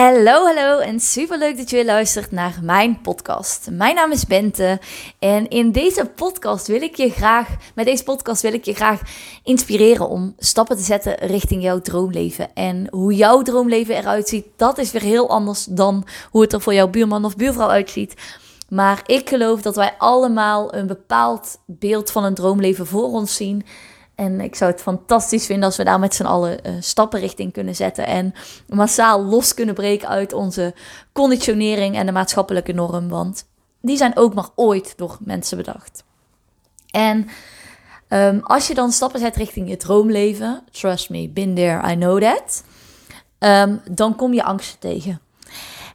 Hallo, hallo en super leuk dat je weer luistert naar mijn podcast. Mijn naam is Bente en in deze podcast wil ik je graag, met deze podcast wil ik je graag inspireren om stappen te zetten richting jouw droomleven. En hoe jouw droomleven eruit ziet, dat is weer heel anders dan hoe het er voor jouw buurman of buurvrouw uitziet. Maar ik geloof dat wij allemaal een bepaald beeld van een droomleven voor ons zien. En ik zou het fantastisch vinden als we daar met z'n allen uh, stappen richting kunnen zetten. En massaal los kunnen breken uit onze conditionering en de maatschappelijke norm. Want die zijn ook maar ooit door mensen bedacht. En um, als je dan stappen zet richting je droomleven, trust me, been there, I know that. Um, dan kom je angsten tegen.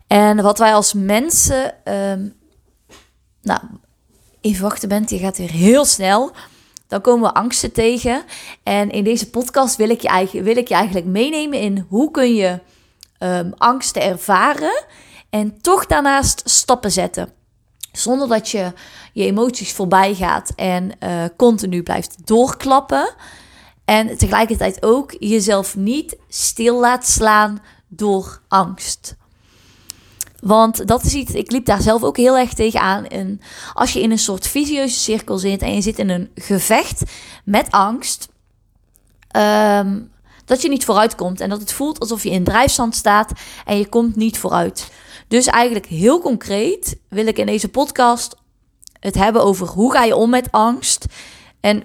En wat wij als mensen. Um, nou, even wachten bent, je gaat weer heel snel dan komen we angsten tegen. En in deze podcast wil ik je, eigenlijk, wil ik je eigenlijk meenemen in hoe kun je um, angsten ervaren en toch daarnaast stappen zetten. Zonder dat je je emoties voorbij gaat en uh, continu blijft doorklappen. En tegelijkertijd ook jezelf niet stil laat slaan door angst. Want dat is iets, ik liep daar zelf ook heel erg tegenaan. En als je in een soort visieuze cirkel zit en je zit in een gevecht met angst, ehm, dat je niet vooruit komt en dat het voelt alsof je in drijfstand staat en je komt niet vooruit. Dus eigenlijk heel concreet wil ik in deze podcast het hebben over hoe ga je om met angst en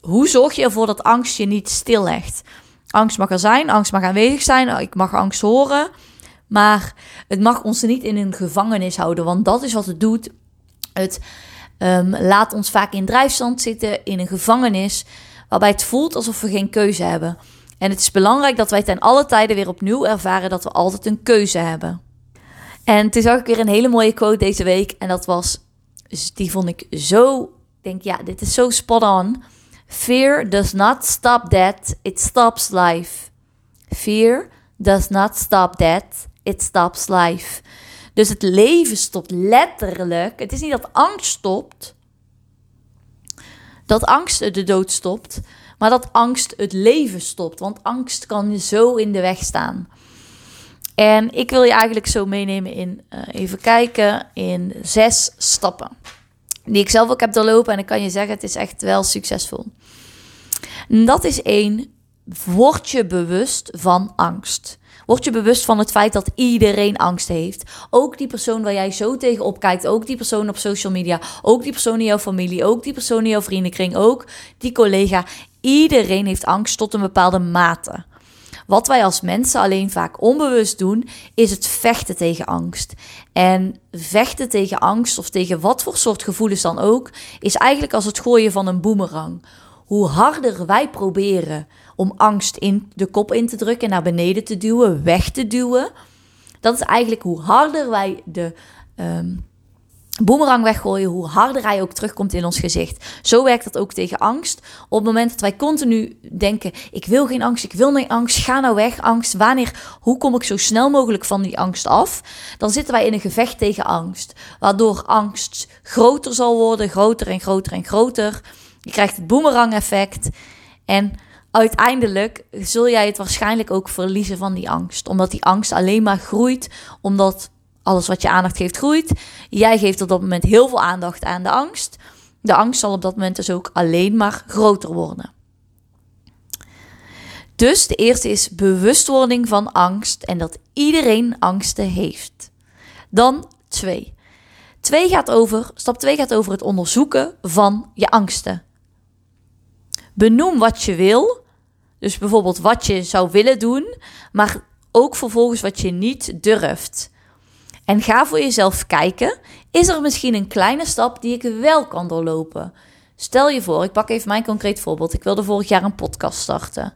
hoe zorg je ervoor dat angst je niet stillegt. Angst mag er zijn, angst mag aanwezig zijn, ik mag angst horen. Maar het mag ons niet in een gevangenis houden, want dat is wat het doet. Het um, laat ons vaak in drijfstand zitten, in een gevangenis, waarbij het voelt alsof we geen keuze hebben. En het is belangrijk dat wij ten alle tijden weer opnieuw ervaren dat we altijd een keuze hebben. En toen zag ik weer een hele mooie quote deze week. En dat was, die vond ik zo, denk ja, dit is zo spot on. Fear does not stop that, it stops life. Fear does not stop that, it stops life. Dus het leven stopt letterlijk. Het is niet dat angst stopt. Dat angst de dood stopt. Maar dat angst het leven stopt. Want angst kan je zo in de weg staan. En ik wil je eigenlijk zo meenemen in, uh, even kijken, in zes stappen. Die ik zelf ook heb doorlopen. En ik kan je zeggen, het is echt wel succesvol. dat is één, word je bewust van angst. Word je bewust van het feit dat iedereen angst heeft. Ook die persoon waar jij zo tegenop kijkt. Ook die persoon op social media. Ook die persoon in jouw familie. Ook die persoon in jouw vriendenkring. Ook die collega. Iedereen heeft angst tot een bepaalde mate. Wat wij als mensen alleen vaak onbewust doen, is het vechten tegen angst. En vechten tegen angst of tegen wat voor soort gevoelens dan ook, is eigenlijk als het gooien van een boemerang. Hoe harder wij proberen om angst in de kop in te drukken, naar beneden te duwen, weg te duwen. Dat is eigenlijk hoe harder wij de um, boemerang weggooien, hoe harder hij ook terugkomt in ons gezicht. Zo werkt dat ook tegen angst. Op het moment dat wij continu denken: ik wil geen angst, ik wil geen angst, ga nou weg, angst. Wanneer, hoe kom ik zo snel mogelijk van die angst af? Dan zitten wij in een gevecht tegen angst, waardoor angst groter zal worden, groter en groter en groter. Je krijgt het boemerang effect en uiteindelijk zul jij het waarschijnlijk ook verliezen van die angst. Omdat die angst alleen maar groeit, omdat alles wat je aandacht geeft groeit. Jij geeft op dat moment heel veel aandacht aan de angst. De angst zal op dat moment dus ook alleen maar groter worden. Dus de eerste is bewustwording van angst en dat iedereen angsten heeft. Dan twee. Twee gaat over, stap 2 gaat over het onderzoeken van je angsten. Benoem wat je wil. Dus bijvoorbeeld wat je zou willen doen, maar ook vervolgens wat je niet durft. En ga voor jezelf kijken: is er misschien een kleine stap die ik wel kan doorlopen? Stel je voor, ik pak even mijn concreet voorbeeld. Ik wilde vorig jaar een podcast starten.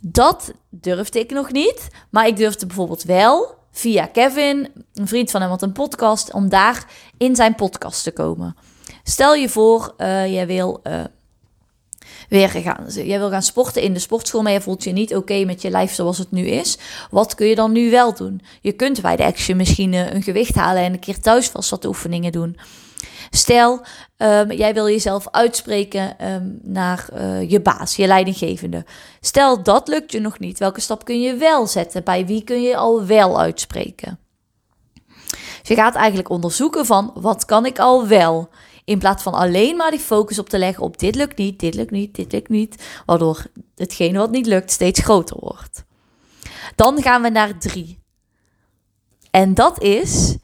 Dat durfde ik nog niet, maar ik durfde bijvoorbeeld wel via Kevin, een vriend van hem had een podcast, om daar in zijn podcast te komen. Stel je voor, uh, jij wil uh, weer gaan. Jij wil gaan sporten in de sportschool, maar je voelt je niet oké met je lijf zoals het nu is. Wat kun je dan nu wel doen? Je kunt bij de Action misschien een gewicht halen en een keer thuis vast wat oefeningen doen. Stel, um, jij wil jezelf uitspreken ehm, naar uh, je baas, je leidinggevende. Stel, dat lukt je nog niet. Welke stap kun je wel zetten? Bij wie kun je al wel uitspreken? Dus je gaat eigenlijk onderzoeken van wat kan ik al wel? In plaats van alleen maar die focus op te leggen op dit lukt niet, dit lukt niet, dit lukt niet. Waardoor hetgene wat niet lukt steeds groter wordt. Dan gaan we naar drie. En dat is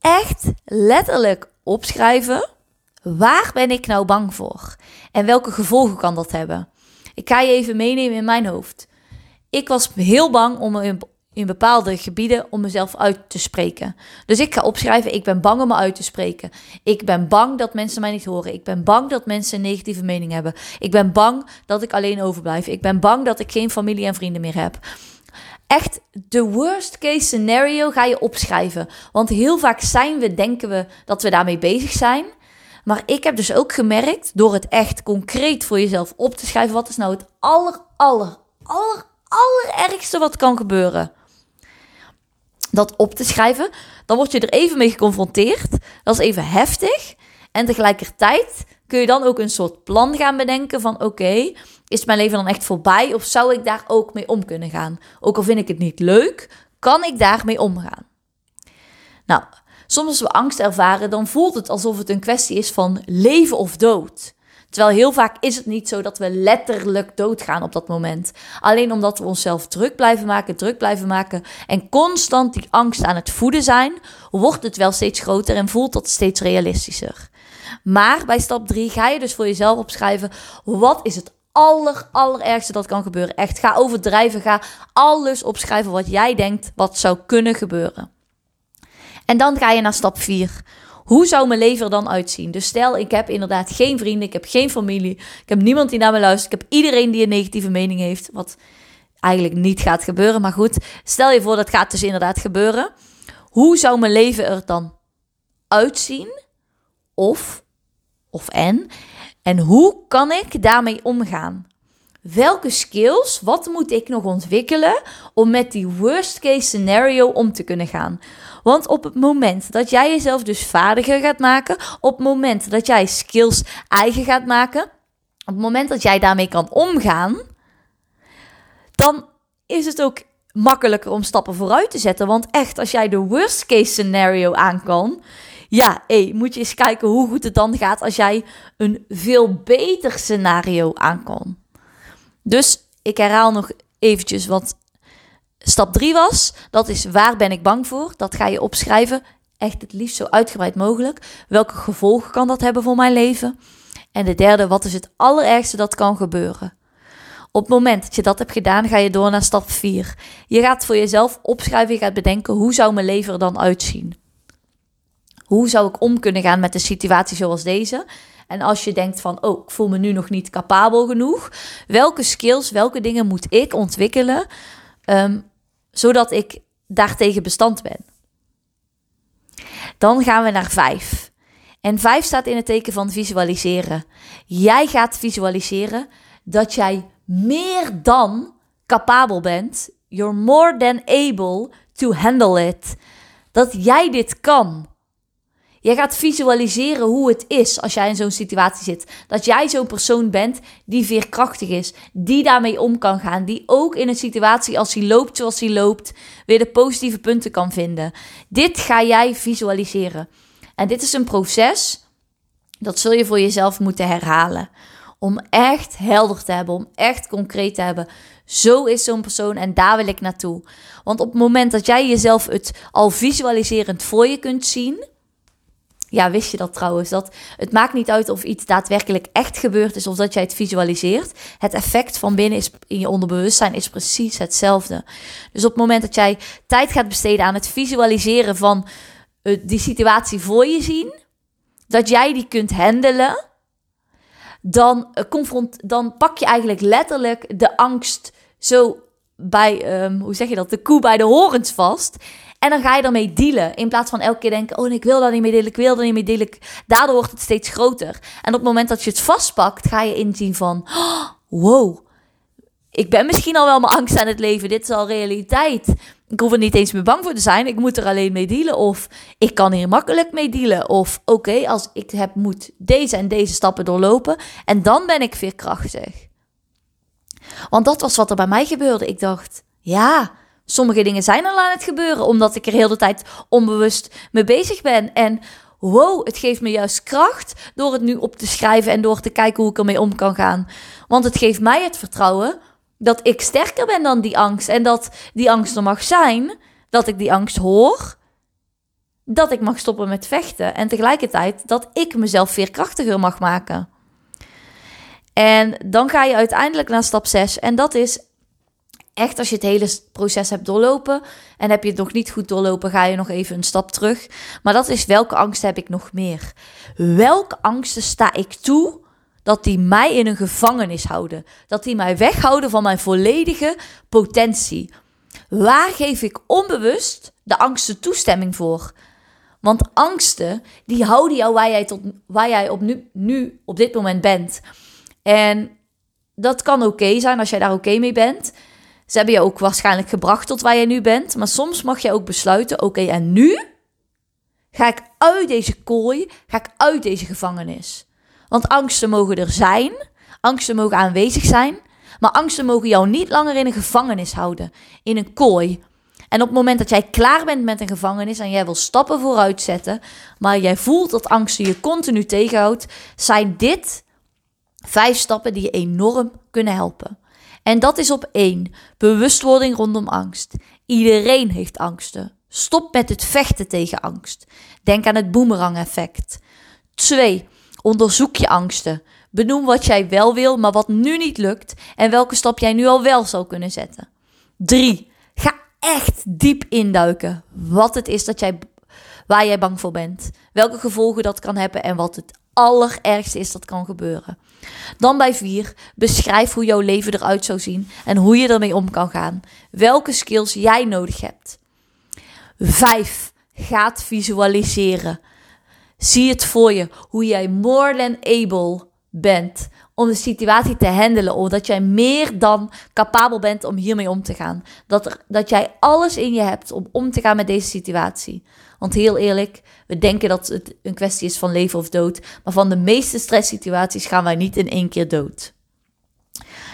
echt letterlijk opschrijven. Waar ben ik nou bang voor? En welke gevolgen kan dat hebben? Ik ga je even meenemen in mijn hoofd. Ik was heel bang om in, bepaalde gebieden om mezelf uit te spreken. Dus ik ga opschrijven: ik ben bang om me uit te spreken. Ik ben bang dat mensen mij niet horen. Ik ben bang dat mensen een negatieve mening hebben. Ik ben bang dat ik alleen overblijf. Ik ben bang dat ik geen familie en vrienden meer heb echt de worst case scenario ga je opschrijven. Want heel vaak zijn we, denken we dat we daarmee bezig zijn. Maar ik heb dus ook gemerkt, door het echt concreet voor jezelf op te schrijven, wat is nou het aller, aller, aller, allerergste wat kan gebeuren? Dat op te schrijven, dan word je er even mee geconfronteerd. Dat is even heftig. En tegelijkertijd kun je dan ook een soort plan gaan bedenken van oké, is mijn leven dan echt voorbij of zou ik daar ook mee om kunnen gaan? Ook al vind ik het niet leuk, kan ik daarmee omgaan? Nou, soms als we angst ervaren, dan voelt het alsof het een kwestie is van leven of dood. Terwijl heel vaak is het niet zo dat we letterlijk doodgaan op dat moment. Alleen omdat we onszelf druk blijven maken, druk blijven maken en constant die angst aan het voeden zijn, wordt het wel steeds groter en voelt dat steeds realistischer. Maar bij stap 3 ga je dus voor jezelf opschrijven: wat is het aller, allerergste dat kan gebeuren? Echt, ga overdrijven, ga alles opschrijven wat jij denkt wat zou kunnen gebeuren. En dan ga je naar stap 4. Hoe zou mijn leven er dan uitzien? Dus stel, ik heb inderdaad geen vrienden, ik heb geen familie, ik heb niemand die naar me luistert, ik heb iedereen die een negatieve mening heeft, wat eigenlijk niet gaat gebeuren. Maar goed, stel je voor dat gaat dus inderdaad gebeuren. Hoe zou mijn leven er dan uitzien? Of, of en, en hoe kan ik daarmee omgaan? Welke skills, wat moet ik nog ontwikkelen om met die worst case scenario om te kunnen gaan? Want op het moment dat jij jezelf dus vaardiger gaat maken, op het moment dat jij skills eigen gaat maken, op het moment dat jij daarmee kan omgaan, dan is het ook makkelijker om stappen vooruit te zetten. Want echt, als jij de worst case scenario aan kan, ja, hey, moet je eens kijken hoe goed het dan gaat als jij een veel beter scenario aankomt. Dus ik herhaal nog eventjes wat stap 3 was. Dat is waar ben ik bang voor? Dat ga je opschrijven. Echt het liefst zo uitgebreid mogelijk. Welke gevolgen kan dat hebben voor mijn leven? En de derde, wat is het allerergste dat kan gebeuren? Op het moment dat je dat hebt gedaan, ga je door naar stap 4. Je gaat voor jezelf opschrijven, je gaat bedenken hoe zou mijn leven er dan uitzien. Hoe zou ik om kunnen gaan met een situatie zoals deze? En als je denkt van, oh, ik voel me nu nog niet capabel genoeg. Welke skills, welke dingen moet ik ontwikkelen, ehm, zodat ik daartegen bestand ben? Dan gaan we naar vijf. En vijf staat in het teken van visualiseren. Jij gaat visualiseren dat jij meer dan capabel bent. You're more than able to handle it. Dat jij dit kan. Jij gaat visualiseren hoe het is als jij in zo'n situatie zit. Dat jij zo'n persoon bent die veerkrachtig is, die daarmee om kan gaan, die ook in een situatie als hij loopt zoals hij loopt, weer de positieve punten kan vinden. Dit ga jij visualiseren. En dit is een proces, dat zul je voor jezelf moeten herhalen. Om echt helder te hebben, om echt concreet te hebben. Zo is zo'n persoon en daar wil ik naartoe. Want op het moment dat jij jezelf het al visualiserend voor je kunt zien, ja, wist je dat trouwens? Dat het maakt niet uit of iets daadwerkelijk echt gebeurd is of dat jij het visualiseert. Het effect van binnen is, in je onderbewustzijn is precies hetzelfde. Dus op het moment dat jij tijd gaat besteden aan het visualiseren van uh, die situatie voor je zien, dat jij die kunt handelen, dan, uh, confront, dan pak je eigenlijk letterlijk de angst zo bij, um, hoe zeg je dat, de koe bij de horens vast. En dan ga je ermee dealen. In plaats van elke keer denken: oh, ik wil daar niet mee delen, ik wil daar niet mee delen. Daardoor wordt het steeds groter. En op het moment dat je het vastpakt, ga je inzien van: oh, wow, ik ben misschien al wel mijn angst aan het leven. Dit is al realiteit. Ik hoef er niet eens meer bang voor te zijn. Ik moet er alleen mee dealen. Of ik kan hier makkelijk mee dealen. Of oké, als ik heb, moet deze en deze stappen doorlopen. En dan ben ik veerkrachtig. Want dat was wat er bij mij gebeurde. Ik dacht, ja, sommige dingen zijn al aan het gebeuren. Omdat ik er heel de tijd onbewust mee bezig ben. En wow, het geeft me juist kracht door het nu op te schrijven en door te kijken hoe ik ermee om kan gaan. Want het geeft mij het vertrouwen dat ik sterker ben dan die angst en dat die angst er mag zijn, dat ik die angst hoor, dat ik mag stoppen met vechten en tegelijkertijd dat ik mezelf veerkrachtiger mag maken. En dan ga je uiteindelijk naar stap 6 en dat is echt als je het hele proces hebt doorlopen en heb je het nog niet goed doorlopen, ga je nog even een stap terug. Maar dat is welke angst heb ik nog meer? Welke angsten sta ik toe dat die mij in een gevangenis houden? Dat die mij weghouden van mijn volledige potentie? Waar geef ik onbewust de angsten toestemming voor? Want angsten, die houden jou waar jij, tot, waar jij op nu, nu op dit moment bent. En dat kan oké zijn als jij daar oké mee bent. Ze hebben je ook waarschijnlijk gebracht tot waar je nu bent. Maar soms mag je ook besluiten: oké, en nu ga ik uit deze kooi, ga ik uit deze gevangenis. Want angsten mogen er zijn, angsten mogen aanwezig zijn, maar angsten mogen jou niet langer in een gevangenis houden, in een kooi. En op het moment dat jij klaar bent met een gevangenis en jij wil stappen vooruit zetten, maar jij voelt dat angsten je continu tegenhoudt, zijn dit vijf stappen die je enorm kunnen helpen. En dat is op één. Bewustwording rondom angst. Iedereen heeft angsten. Stop met het vechten tegen angst. Denk aan het boemerang-effect. 2. Onderzoek je angsten. Benoem wat jij wel wil, maar wat nu niet lukt en welke stap jij nu al wel zou kunnen zetten. 3. Ga echt diep induiken wat het is dat jij, waar jij bang voor bent. Welke gevolgen dat kan hebben en wat het allerergste is dat kan gebeuren. Dan bij 4. Beschrijf hoe jouw leven eruit zou zien en hoe je ermee om kan gaan. Welke skills jij nodig hebt. 5. Gaat visualiseren. Zie het voor je hoe jij more than able bent om de situatie te handelen. Of dat jij meer dan capabel bent om hiermee om te gaan. Dat, er, dat jij alles in je hebt om om te gaan met deze situatie. Want heel eerlijk, we denken dat het een kwestie is van leven of dood. Maar van de meeste stresssituaties gaan wij niet in één keer dood.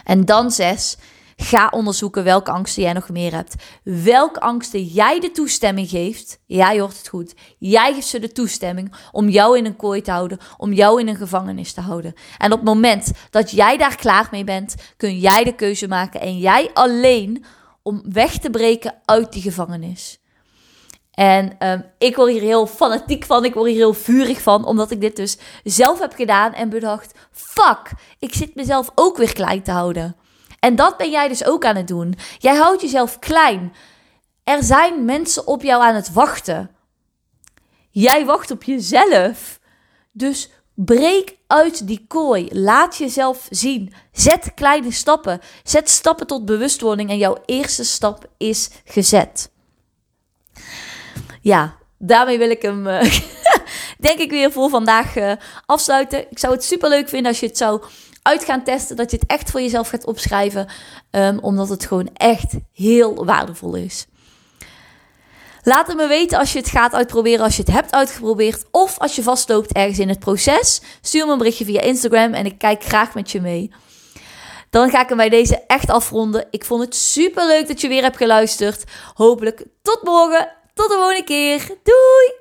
En dan zes, Ga onderzoeken welke angsten jij nog meer hebt. Welke angsten jij de toestemming geeft. Ja, je hoort het goed. Jij geeft ze de toestemming om jou in een kooi te houden. Om jou in een gevangenis te houden. En op het moment dat jij daar klaar mee bent, kun jij de keuze maken. En jij alleen om weg te breken uit die gevangenis. En um, ik word hier heel fanatiek van. Ik word hier heel vurig van. Omdat ik dit dus zelf heb gedaan en bedacht: fuck, ik zit mezelf ook weer klein te houden. En dat ben jij dus ook aan het doen. Jij houdt jezelf klein. Er zijn mensen op jou aan het wachten. Jij wacht op jezelf. Dus breek uit die kooi. Laat jezelf zien. Zet kleine stappen. Zet stappen tot bewustwording. En jouw eerste stap is gezet. Ja, daarmee wil ik hem. Uh, denk ik weer voor vandaag uh, afsluiten. Ik zou het super leuk vinden als je het zou uit gaan testen. Dat je het echt voor jezelf gaat opschrijven. Um, omdat het gewoon echt heel waardevol is. Laat het me weten als je het gaat uitproberen, als je het hebt uitgeprobeerd. Of als je vastloopt ergens in het proces. Stuur me een berichtje via Instagram en ik kijk graag met je mee. Dan ga ik hem bij deze echt afronden. Ik vond het super leuk dat je weer hebt geluisterd. Hopelijk tot morgen. Tot de volgende keer. Doei!